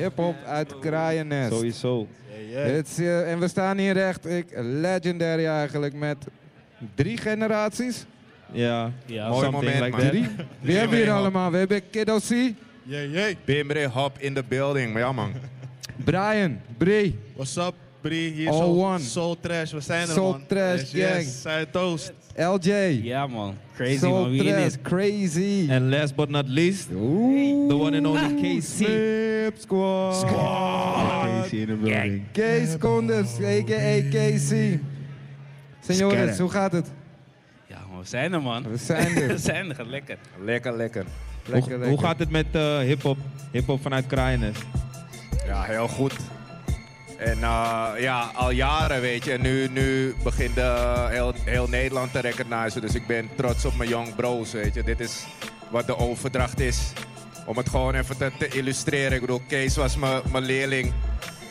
Hip-hop uit Kraaiennest. Sowieso. Het is, eh, en we staan hier echt ik, legendary eigenlijk met drie generaties. Ja. Mooi moment, like man. Drie? Wie hebben we hier allemaal? We hebben Kiddo C, Yeah, yeah. Bimre Hop in the building. Maar ja, man. Brian, Bree, What's up, Hier All Soul, one. Soul Trash, we zijn er Soul man. Trash yes, gang. Yes, zij toast. LJ. Ja man, crazy Soul man, wie is. crazy. And last but not least, Oeh. the one and only KC. Snip Squad. Casey in the building. Kees Konders, a.k.a. Casey. Senores, hoe gaat het? Ja man, we zijn er man. We zijn we er. zijn er, lekker. Lekker, lekker. Lekker, Hoe, lekker. hoe gaat het met eh hip-hop? Hip-hop vanuit Kraaiennest. Ja, heel goed. En eh, ja, al jaren, weet je. En nu, nu begint eh, heel, heel Nederland te recognizen. Dus ik ben trots op mijn young bros, weet je. Dit is wat de overdracht is. Om het gewoon even te, te illustreren. Ik bedoel, Kees was mijn mijn leerling.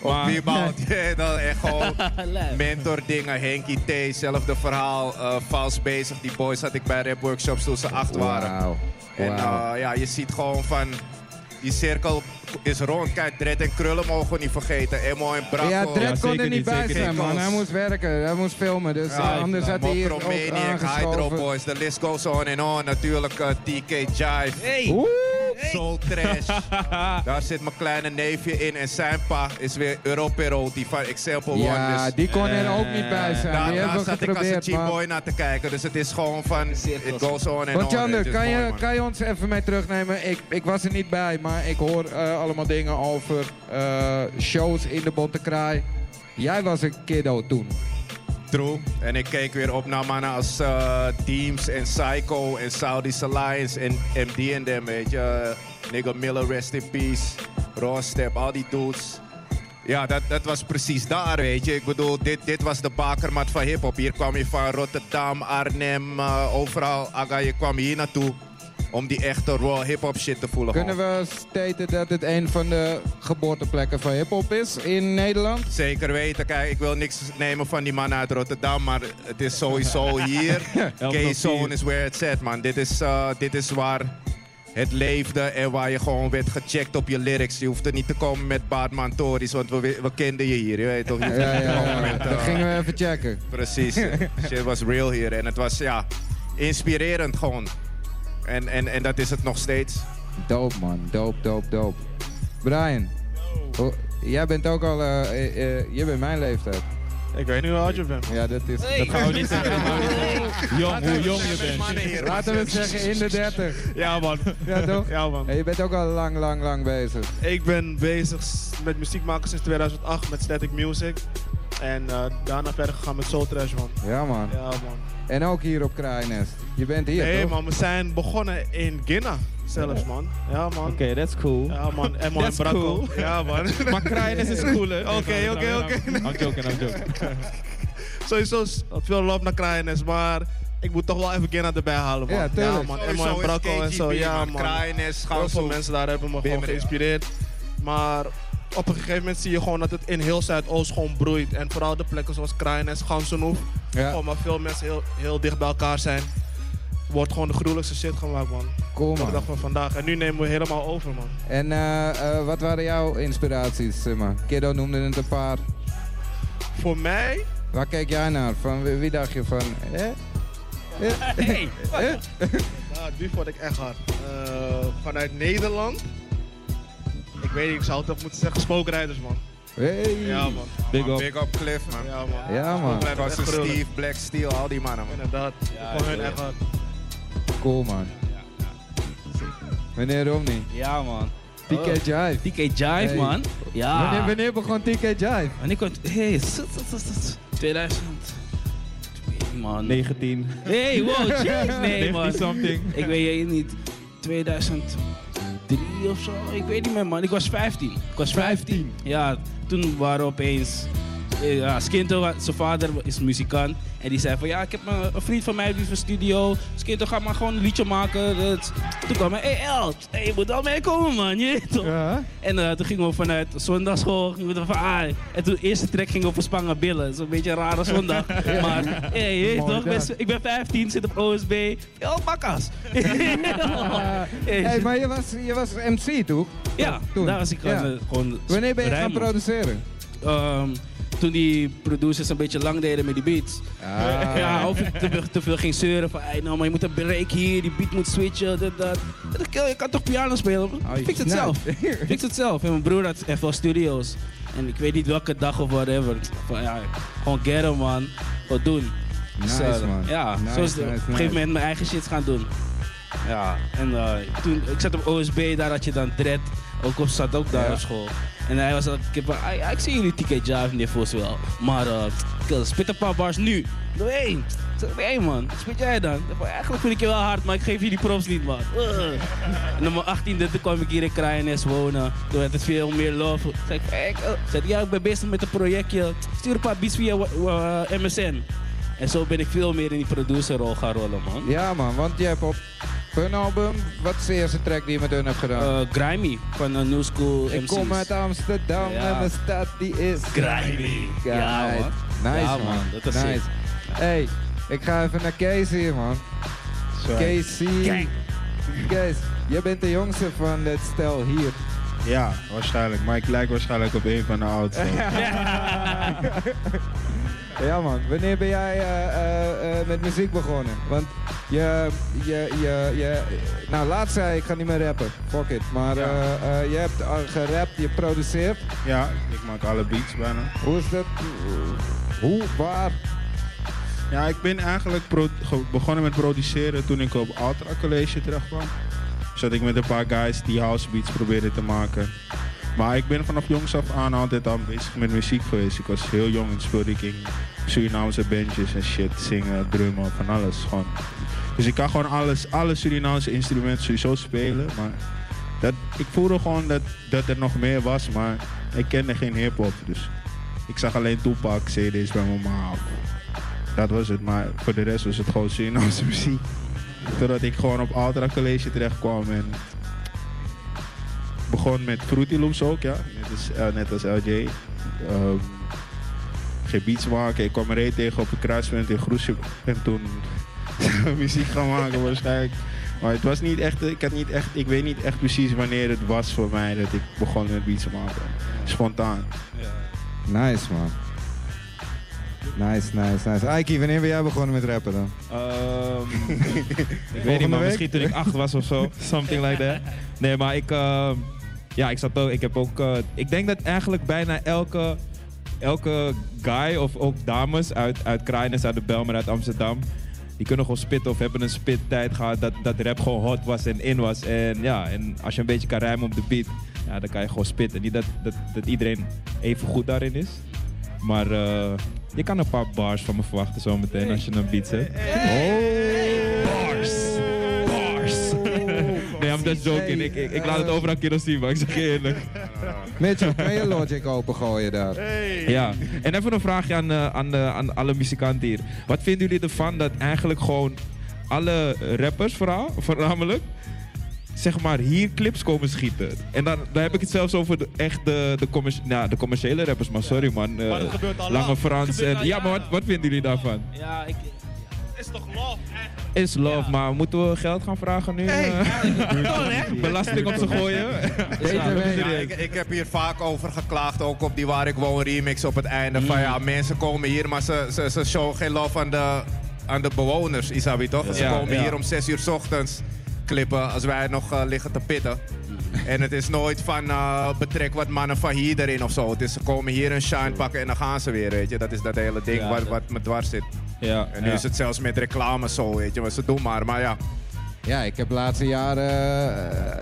Op Maar- Wieboud. Dat echt gewoon mentor dingen. Henky T, zelfde verhaal. eh vals bezig. Die boys had ik bij rap workshops toen ze acht waren. En eh, ja, je ziet gewoon van... Die cirkel is rond. Kijk, Dred en Krullen mogen we niet vergeten. Emo en Bracco. Ja, Dredd Ja, kon zeker er niet bij zeker zijn, niet. man. Hij moest werken, hij moest filmen. Dus Ja, eh, anders had hij hier ook Hydro. Boys, the list goes on and on. Natuurlijk eh, TK Jive, Hey! Oeh. Soul Trash. Daar zit mijn kleine neefje in. En zijn pa is weer Europero, die van Example One. Ja, Dus die kon er ook niet bij zijn. daar, daar zat ik als een geprobeerd, cheap man. boy naar te kijken. Dus het is gewoon van, it goes on and Want on. Is kan je, kan je ons even mee terugnemen? Ik, ik was er niet bij, maar ik hoor eh, allemaal dingen over eh, shows in de Bonte Kraai. Jij was een kiddo toen. True. En ik keek weer op naar mannen als eh, Teams en Psycho en Saudi's Alliance en MD en weet je. Nigga Miller, rest in peace. Raw Step, al die dudes. Ja, dat, dat was precies daar, weet je. Ik bedoel, dit, dit was de bakermat van hip-hop. Hier kwam je van Rotterdam, Arnhem, eh, overal. Aga, je kwam hier naartoe om die echte raw hip-hop shit te voelen. Kunnen gewoon. we staten dat het een van de geboorteplekken van hip-hop is in Nederland? Zeker weten. Kijk, ik wil niks nemen van die man uit Rotterdam, maar het is sowieso hier. K-Zone is where it's at, man. Dit is, eh, dit is waar het leefde en waar je gewoon werd gecheckt op je lyrics. Je hoeft er niet te komen met Baardman Tories, want we, we kenden je hier, je weet toch? Je Ja, met, Dat eh, gingen we even checken. Precies. Shit was real hier en het was, ja, inspirerend gewoon. En, en, en dat is het nog steeds. Dope, man. Dope, dope, dope. Brian, hoe- jij bent ook al... eh eh, eh, je bent mijn leeftijd. Ik weet niet hoe oud je bent. Ja, dat is... Hey. Dat gaan we niet zeggen. Jong, hoe jong je bent. Laten we zeggen in de 30. Ja man. Ja, toch? Ja man. En je bent ook al lang, lang, lang bezig. Ik ben bezig met muziek maken sinds 2008 met Static Music. En eh, daarna verder gegaan met Soul Trash man. Ja, man. Ja man. En ook hier op Kraaiennest. Je bent hier, Nee toch? man, we zijn begonnen in Ginna zelfs man. Ja man. Oké, that's cool. Ja man, Emma en That's Bracco. cool. Ja man. Maar Kraaiennest is cool, hè? Oké, oké, oké. I'm joking, I'm joking. Sowieso veel love naar Kraaiennest, maar ik moet toch wel even Ginna erbij halen man. Ja, tuurlijk. man, en is Bracco en zo. Ja man. man. Kraaiennest, Heel veel mensen daar hebben me gewoon ja. geïnspireerd. Maar op een gegeven moment zie je gewoon dat het in heel Zuidoost gewoon broeit. En vooral de plekken zoals Kraaiennest, Gansenhoef. Ja, Gewoon waar veel mensen heel, heel dicht bij elkaar zijn. Wordt gewoon de gruwelijkste shit gemaakt man. cool, Op de dag man. van vandaag. En nu nemen we helemaal over man. En eh, eh, wat waren jouw inspiraties, zeg maar? Kiddo noemde het een paar. Voor mij, Waar keek jij naar? Van wie, wie dacht je van? Eh? Eh? Hey! Eh? ja, die vond ik echt hard. Eh, vanuit Nederland. Ik weet niet, ik zou het ook moeten zeggen, spookrijders man. Hey. Ja man. Big up. Big up Cliff, man. Ja man. Ja, man. Steve, Black Steel, al die mannen, man. Inderdaad. Ja, hun ja. echt hard. Cool, man. Meneer Romney. Ja man. TK Oh, Jive. TK Jive Hey. man. Ja. Wanneer, wanneer begon TK Jive? En ik word, hey, zut, zut, zut, zut. 2000. Man. 19. Hey, wow, jeez, nee man. 19 something. Ik weet het niet. 2003 of zo. Ik weet niet meer man. Ik was 15. Ik was 15. Ja, toen waren opeens eh, ja, Skinto, wa- zijn vader is muzikant. En die zei van ja, ik heb een, een vriend van mij die van studio. Skinto, ga maar gewoon een liedje maken. Dat- Toen kwam hij, hey, El, hey, je moet wel meekomen man, je toch? Ja. En eh, toen gingen we vanuit zondagschool, gingen we van, ah, en toen de eerste track gingen we voor Spangen Billen. Dat is een beetje een rare zondag. Maar hey, je toch, ik ben, dat. ik ben 15, zit op OSB. Heel bakkas. Hey, maar je was, je was MC toch? ja, Toen. daar was ik Ja. gewoon, eh, Wanneer ben je gaan produceren? Ehm, toen die producers een beetje lang deden met die beats. Ah. Ja, of ik te, te veel ging zeuren van, hey, nou, maar je moet een break hier, die beat moet switchen, dit, dat. "Kill, je kan toch piano spelen? Fix het snap. zelf. Fix het zelf. En mijn broer had FL Studios. En ik weet niet welke dag of whatever. Van, ja, gewoon get man. Gewoon doen. Nice, Dus, man. Ja, Nice, zo is het nice, op een gegeven moment mijn eigen shit gaan doen. Ja, en eh, toen, ik zat op OSB, daar had je dan Dread. Ook op, zat ook daar Ja. op school. En hij was al, ik, heb, ja, ik zie jullie TK Jive Niveaus wel. Maar uh, spit een paar bars nu. Doe één. Zeg, nee man, spit jij dan? Eigenlijk vind ik je wel hard, maar ik geef je die props niet man. Ugh. En op mijn 18e toen kwam ik hier in Kraaienest wonen. Toen werd het veel meer love. Ik zeg, hey, ik, zeg, ja, ik ben bezig met een projectje. Stuur een paar beats via uh, MSN. En zo ben ik veel meer in die producerrol gaan rollen man. Ja man, want je hebt op hun album, wat is de eerste track die je met hun hebt gedaan? Eh, Grimy van uh, New School ik MC's. kom uit Amsterdam Ja. en mijn stad die is... Grimy. Ja, man. Nice Ja, man, man, dat is nice. sick. Hey, ik ga even naar Kees hier man. Kees, Kijk. Kees, jij bent de jongste van dit stel hier. Ja, waarschijnlijk. Maar ik lijk waarschijnlijk op een van de oudste. Ja man, wanneer ben jij eh, eh, eh, met muziek begonnen? Want je, je, je, je, nou laatst zei je, ik ga niet meer rappen, fuck it. Maar Ja. je hebt al gerapt, je produceert. Ja, ik maak alle beats bijna. Hoe is dat? Hoe, waar? Ja, ik ben eigenlijk begonnen met produceren toen ik op Ultra College terecht kwam. Zat ik met een paar guys die house beats probeerden te maken. Maar ik ben vanaf jongs af aan altijd al bezig met muziek geweest. Ik was heel jong en speelde ik in Surinaamse bandjes en shit. Zingen, drummen, van alles gewoon. Dus ik kan gewoon alles, alle Surinaamse instrumenten sowieso spelen. Maar dat, ik voelde gewoon dat, dat er nog meer was, maar ik kende geen hip-hop. Dus ik zag alleen Tupac, CD's bij mijn ma. Dat was het, maar voor de rest was het gewoon Surinaamse muziek. Totdat ik gewoon op Ultra College terecht kwam en begon met Fruity Loops ook, ja. Net als, eh, net als LJ. Ehm geen beats maken. Ik kwam er tegen op een kruispunt in Groesje en toen muziek gaan maken waarschijnlijk. Maar het was niet echt, ik had niet echt, ik weet niet echt precies wanneer het was voor mij dat ik begon met beats maken. Spontaan. Nice man. Nice, nice, nice. Aiki, wanneer ben jij begonnen met rappen dan? Ehm, ik weet niet, maar week? misschien toen ik acht was of zo. Something like that. Nee, maar ik, ehm, ja, ik zat ook, ik heb ook, eh, ik denk dat eigenlijk bijna elke, elke guy of ook dames uit, uit uit de Belmer, uit Amsterdam, die kunnen gewoon spitten of hebben een spittijd gehad dat, dat rap gewoon hot was en in was. En ja, en als je een beetje kan rijmen op de beat, ja, dan kan je gewoon spitten. Niet dat, dat, dat iedereen even goed daarin is. Maar eh, je kan een paar bars van me verwachten zometeen als je een beat zet. Just joking. Ik, ik, ik laat het overal keer zien, maar ik zeg je eerlijk. Mitchell, kan je Logic opengooien daar? Ja, en even een vraagje aan, eh, aan, de, aan alle muzikanten hier. Wat vinden jullie ervan dat eigenlijk gewoon alle rappers vooral, voornamelijk, zeg maar hier clips komen schieten? En dan, dan heb ik het zelfs over de, echt de, de, commerci- nou, de commerciële rappers, maar sorry man. eh, Maar dat gebeurt al Lange lang. Frans. Dat gebeurt En, al ja, maar wat, wat vinden jullie daarvan? Ja, ik... is toch love? Is love, Ja. maar moeten we geld gaan vragen nu? Hey. Eh, Belasting op ze gooien? Ja, ik, ik heb hier vaak over geklaagd, ook op die Waar ik woon remix op het einde. Van ja, mensen komen hier, maar ze, ze, ze showen geen love aan de, aan de bewoners, Isabi toch? Ze komen ja. hier om 6 uur 's ochtends klippen als wij nog eh, liggen te pitten. En het is nooit van eh, betrek wat mannen van hier erin of zo. Het is, ze komen hier een shine pakken en dan gaan ze weer, weet je. Dat is dat hele ding Ja, wat, wat me dwars zit. Ja, En nu ja. is het zelfs met reclame zo, weet je. Maar ze doen maar, maar ja. Ja, ik heb de laatste jaren,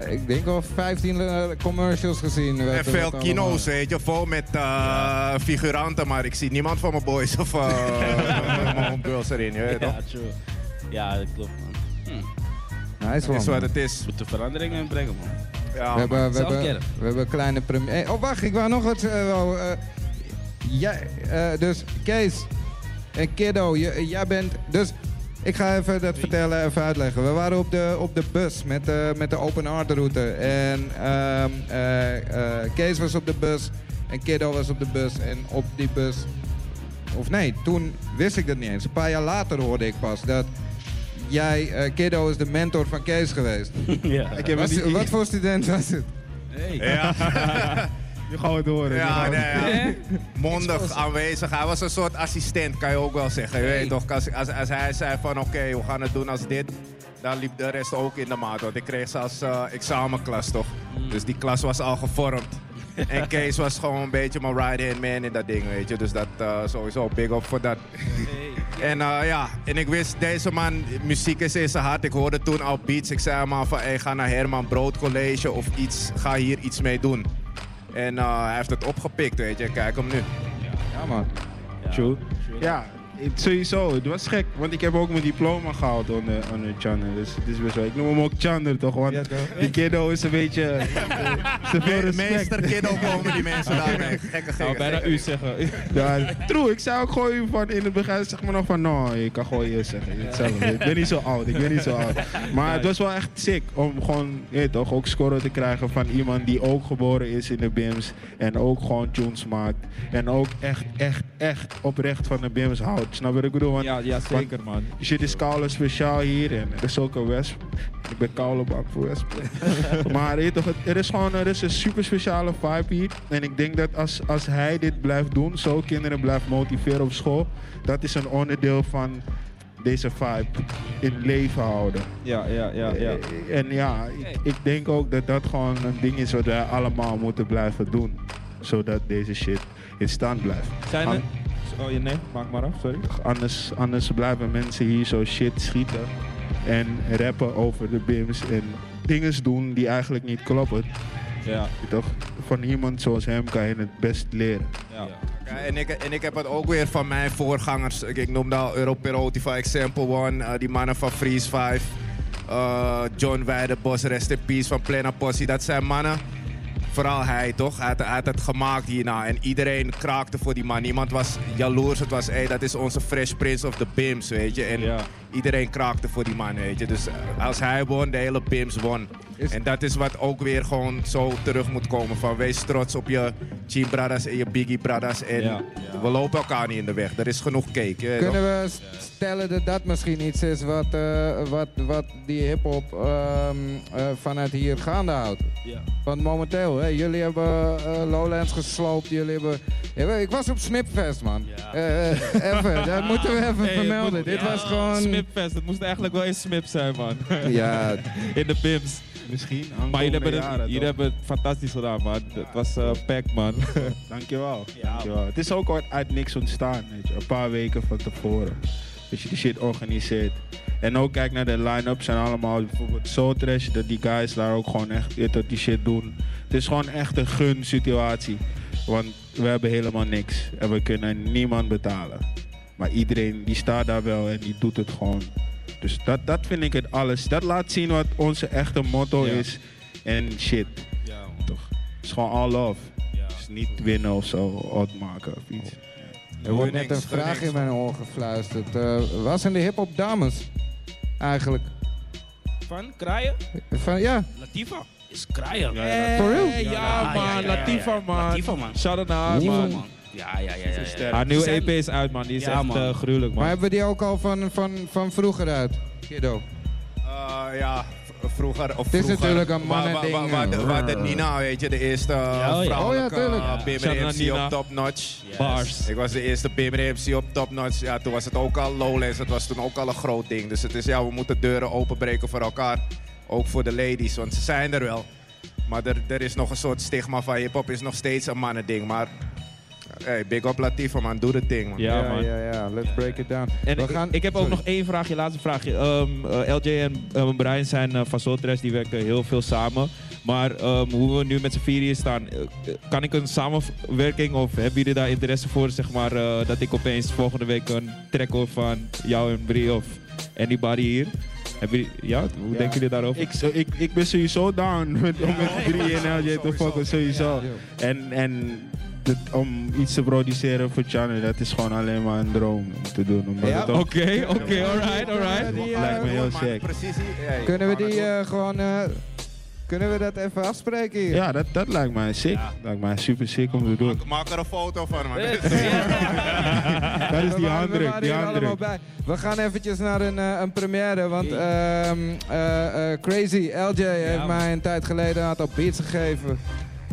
eh, ik denk wel 15 eh, commercials gezien. En veel kino's, weet je, vol met eh, figuranten, maar ik zie niemand van mijn boys of uh, mijn girls erin, je weet toch? Ja, true. Ja, dat klopt man. Hm. Nice one, is wat man. het is. Moeten veranderingen in brengen man. Ja, We hebben, we, hebben, we hebben een kleine première. Oh, wacht, ik wou nog wat. eh, dus Kees en Kiddo, je- jij bent... Dus ik ga even dat vertellen, even uitleggen. We waren op de, op de bus met de, met de open art route. En ehm, eh, eh, Kees was op de bus en Kiddo was op de bus. En op die bus... Of nee, toen wist ik dat niet eens. Een paar jaar later hoorde ik pas dat... Jij, eh, Kiddo, is de mentor van Kees geweest. ja. Ik heb Was- het niet... wat voor student was het? Ja, Gaan we het horen. ja, nee, ja. Mondig aanwezig. Hij was een soort assistent, kan je ook wel zeggen. Je weet toch, als, als, als hij zei van oké, we gaan het doen als dit, dan liep de rest ook in de maat. Want ik kreeg zelfs eh, examenklas toch. Dus die klas was al gevormd. En Kees was gewoon een beetje mijn right-hand man in dat ding, weet je. Dus dat eh, sowieso big up voor dat. En eh, ja, en ik wist, deze man, muziek is in zijn hart. Ik hoorde toen al beats. Ik zei hem al van, hey, ga naar Herman Brood College of iets. Ga hier iets mee doen. En eh, hij heeft het opgepikt, weet je. Kijk hem nu. Ja, man. True. Ja, het- sowieso. Het was gek, want ik heb ook mijn diploma gehaald onder, onder Chander. Dus het is best wel. Ik noem hem ook Chander toch, want Ja, toch? die kiddo is een beetje... te veel respect. Meester kiddo komen die mensen daarmee. Gekke, gekke, Nou, bijna u zeggen. Ja, true. Ik zei ook gewoon van in het begin zeg maar nog van nou, je kan gewoon je zeggen. Hetzelfde. Ik ben niet zo oud, ik ben niet zo oud. Maar het was wel echt sick om gewoon, je toch, ook scoren te krijgen van iemand die ook geboren is in de BIMS en ook gewoon tunes maakt. En ook echt, echt, echt oprecht van de BIMS houdt. Snap je wat ik bedoel? Want Ja, ja, zeker man. Shit is koude speciaal hier en er is ook een wesp. Ik ben koude bang voor wesp. maar weet toch, het- er is gewoon er is een super speciale vibe hier. En ik denk dat als, als hij dit blijft doen, zo kinderen blijft motiveren op school, dat is een onderdeel van deze vibe in leven houden. Ja, ja, ja, ja. Eh, En ja, ik, ik denk ook dat dat gewoon een ding is wat wij allemaal moeten blijven doen. Zodat deze shit in stand blijft. Zijn er... Oh, nee, maak maar af, sorry. Anders, anders blijven mensen hier zo shit schieten en rappen over de BIMS en dingen doen die eigenlijk niet kloppen. Ja, Toch? Van iemand zoals hem kan je het best leren. ja. Ja, en, ik, en ik heb het ook weer van mijn voorgangers. Ik, ik noemde al Europerotica Example One, eh, die mannen van Freeze 5, eh, John Weidenbos, Rest in Peace van Plena Posse. Dat zijn mannen, vooral hij toch, hij had, hij had het gemaakt hierna. En iedereen kraakte voor die man. Niemand was jaloers. Het was, hey, dat is onze Fresh Prince of the Bims, weet je. En Ja. iedereen kraakte voor die man, weet je. Dus eh, als hij won, de hele Bims won. Is- En dat is wat ook weer gewoon zo terug moet komen. Van wees trots op je Team Brothers en je Biggie Brothers. En Ja. we lopen elkaar niet in de weg. Er is genoeg cake. toch? Kunnen we stellen dat dat misschien iets is wat, eh, wat, wat die hip-hop ehm, eh, vanuit hier gaande houdt? Ja. Want momenteel, hè, jullie hebben eh, Lowlands gesloopt, jullie hebben... Ja, ik was op Snipfest, man. Ja. Even, dat moeten we even Hey, vermelden. moet- Dit ja, was gewoon... Smipfest, het moest eigenlijk wel eens Smip zijn, man. Ja, In de Bims. Misschien Maar jullie hebben, jaren, het, jullie toch? hebben het fantastisch gedaan, man. Het was eh pack, man. Dankjewel. Ja. Dankjewel. Het is ook uit, uit niks ontstaan, weet je. Een paar weken van tevoren. Dat je die shit organiseert. En ook kijk naar de line-up, zijn allemaal bijvoorbeeld Soul Trash, dat die guys daar ook gewoon echt dat die shit doen. Het is gewoon echt een gun situatie. Want we hebben helemaal niks. En we kunnen niemand betalen. Maar iedereen die staat daar wel en die doet het gewoon. Dus dat, dat vind ik het alles. Dat laat zien wat onze echte motto Ja. is. En shit, Ja, man. toch? Het is gewoon all love. Ja. Dus niet winnen of zo, odd maken of iets. er wordt net een vraag in mijn oor gefluisterd. Eh waar zijn de hip-hop dames? Eigenlijk. Van Kraaien? Van, ja, Latifa is Kraaien. Real? Ja, Ja, man. ja, ja, ja, Latifa, ja. man. Latifa, man. Shout out naar haar, man. Ja, ja, ja. ja, ja. Haar nieuwe EP is uit, man. Die is Ja, echt man. eh, gruwelijk, man. maar hebben we die ook al van, van, van vroeger uit? Kiddo. Eh, ja, vroeger. Of Het is vroeger, natuurlijk een waar- mannending, Waar, waar, de- waar de eh. Nina, weet je, de eerste ja. vrouwelijke Oh ja, tuurlijk. uh, Bimmer Shout out MC op Top Notch. Yes. Bars. Ik was de eerste MC op Top Notch. Ja, toen was het ook al Lowlands. Het was toen ook al een groot ding. Dus het is, ja, we moeten deuren openbreken voor elkaar. Ook voor de ladies, want ze zijn er wel. Maar er, er is nog een soort stigma van hip-hop is nog steeds een mannending. Maar hey, big up Latifa, man. Doe het ding, man. Ja, man. ja, ja. Let's break it down. En we ik, gaan, ik heb ook nog één vraagje, laatste vraagje. Ehm, eh, LJ en eh, Brian zijn eh, van Soultrash, die werken heel veel samen. Maar ehm, hoe we nu met z'n vier hier staan, kan ik een samenwerking of hebben jullie daar interesse voor, zeg maar, eh, dat ik opeens volgende week een track hoor van jou en Brie of anybody hier? Hebben jullie, ja, hoe denken jullie daarover? Ik, ik, ik ben sowieso down met, om met drie in LJ te fokken, sowieso. En, en dit- om iets te produceren voor Channel, dat is gewoon alleen maar een droom om te doen. Oké, oké, alright, alright. Eh, lijkt me heel Man, sick. Kunnen we die eh, gewoon... eh, kunnen we dat even afspreken hier? Ja, dat, dat lijkt mij sick. Lijkt mij super sick om te doen. Maak- Maak er een foto van, man. Dat is die handdruk, die hier allemaal handdruk. bij. We gaan eventjes naar een, eh, een première, want ehm, eh, eh, Crazy LJ heeft mij een tijd geleden een aantal beats gegeven.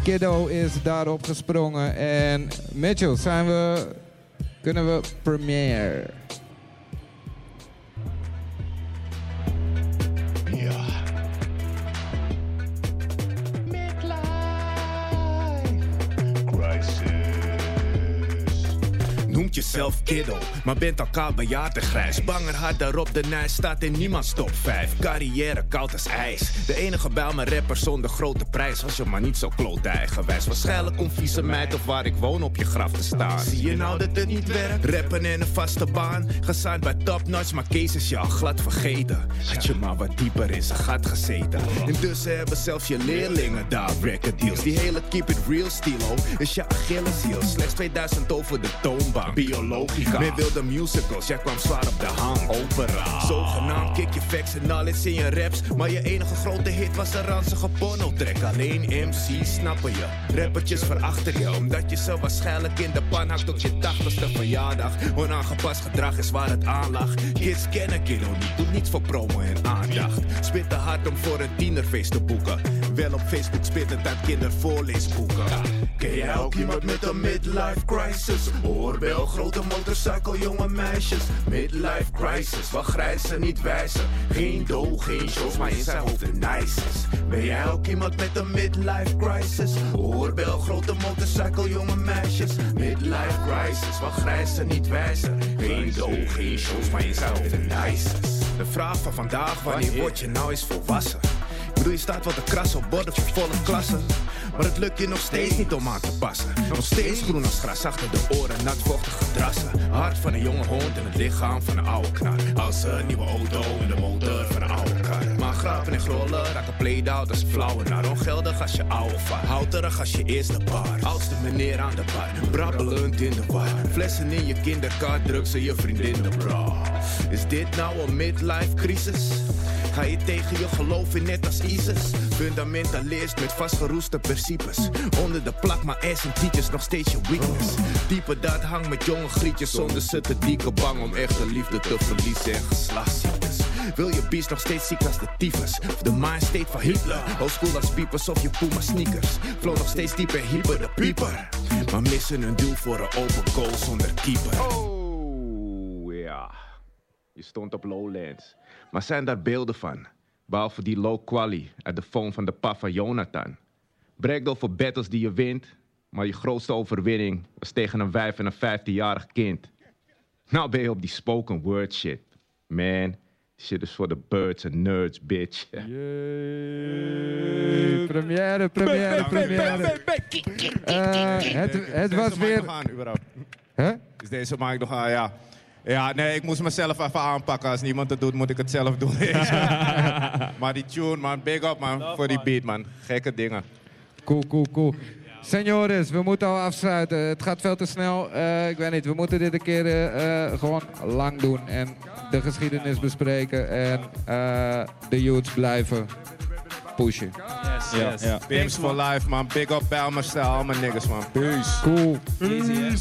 Kiddo is daarop gesprongen en Mitchell, zijn we, kunnen we premiere? Jezelf kiddo, maar bent al kaal bejaard en grijs. Banger hard daarop, de nijs staat in niemands top 5. Carrière koud als ijs. De enige bij mijn rapper zonder grote prijs. Was je maar niet zo kloot eigenwijs. Waarschijnlijk om vieze meid of waar ik woon op je graf te staan. Zie je nou dat het niet werkt? Rappen en een vaste baan. Gesigned bij Top Notch, maar Kees is je al glad vergeten. Had je maar wat dieper in zijn gat gezeten. Intussen hebben zelfs je leerlingen daar record deals. Die hele keep it real stilo is je Achilleshiel. Slechts 2000 over de toonbank. Biologica. Men wilde musicals, jij kwam zwaar op de hang. Opera. Zogenaamd kick je facts en knowledge in je raps. Maar je enige grote hit was een ranzige porno-track. Alleen MC snappen je. Rappertjes verachten je. Omdat je ze waarschijnlijk in de pan hakt tot je 80ste verjaardag. Onaangepast gedrag is waar het aan lag. Kids kennen kiddo niet. Doet niets voor promo en aandacht. Spitten hard om voor een tienerfeest te boeken. Wel op Facebook spitten uit kindervoorleesboeken. Ken jij ook iemand met een midlife crisis? Oorbel, grote motorcycle, jonge meisjes. Midlife crisis, wat grijzen, niet wijzen. Geen do, geen shows, maar in zijn hoofd de nicest. Ben jij ook iemand met een midlife crisis? Oorbel, grote motorcycle, jonge meisjes. Midlife crisis, wat grijzen, niet wijzen. Geen do, geen shows, maar in zijn hoofd de. De vraag van vandaag, wanneer word je nou eens volwassen? Ik bedoel, je staat wat te krassen op borden voor volle klassen. Maar het lukt je nog steeds niet om aan te passen. Nog steeds groen als gras achter de oren, nat vochtige drassen. Hart van een jonge hond en het lichaam van een oude knar. Als een nieuwe auto en de motor van een oude kar. Maar grappen en grollen raken played out als flauwe naar ongeldig als je oude vaart. Houterig als je eerste bar. Oudste meneer aan de bar, brabbelend in de war. Flessen in je kinderkar, drugs in je vriendin de bra. Is dit nou een midlife crisis? Ga je tegen je geloof in net als ISIS? Fundamentalist met vastgeroeste principes. Onder de plak, maar ass en tietjes nog steeds je weakness. Diepe dat hangt met jonge grietjes zonder ze te dieke bang om echte liefde te verliezen en geslachtsziektes. Wil je beest nog steeds ziek als de tyfus? Of de mind state van Hitler? Oldschool als piepers of je Puma sneakers. Flow nog steeds dieper, hyper de pieper. Maar missen een doel voor een open goal zonder keeper. Oh, ja. Je stond op Lowlands. Maar zijn daar beelden van? Behalve die low quali uit de phone van de pa van Jonathan. Breakdown voor battles die je wint. Maar je grootste overwinning was tegen een wijf en een 15-jarig kind. Nou ben je op die spoken word shit. Man, shit is voor de birds en nerds, bitch. Première, première, première. Eh, het, het was Deze weer... Is deze maak ik nog aan, ja. Ja, nee, ik moest mezelf even aanpakken. Als niemand het doet, moet ik het zelf doen. maar die tune, man, big up, man, voor die beat, man. Gekke dingen. Cool, cool, cool. Senores, we moeten al afsluiten. Het gaat veel te snel. Eh, ik weet niet, we moeten dit een keer eh, eh, gewoon lang doen. En de geschiedenis bespreken. En eh, de youths blijven pushen. Yes, yes. ja. Pims for life, man. Big up Belmer style, al mijn niggas, man. Peace. Cool. Easy, hè?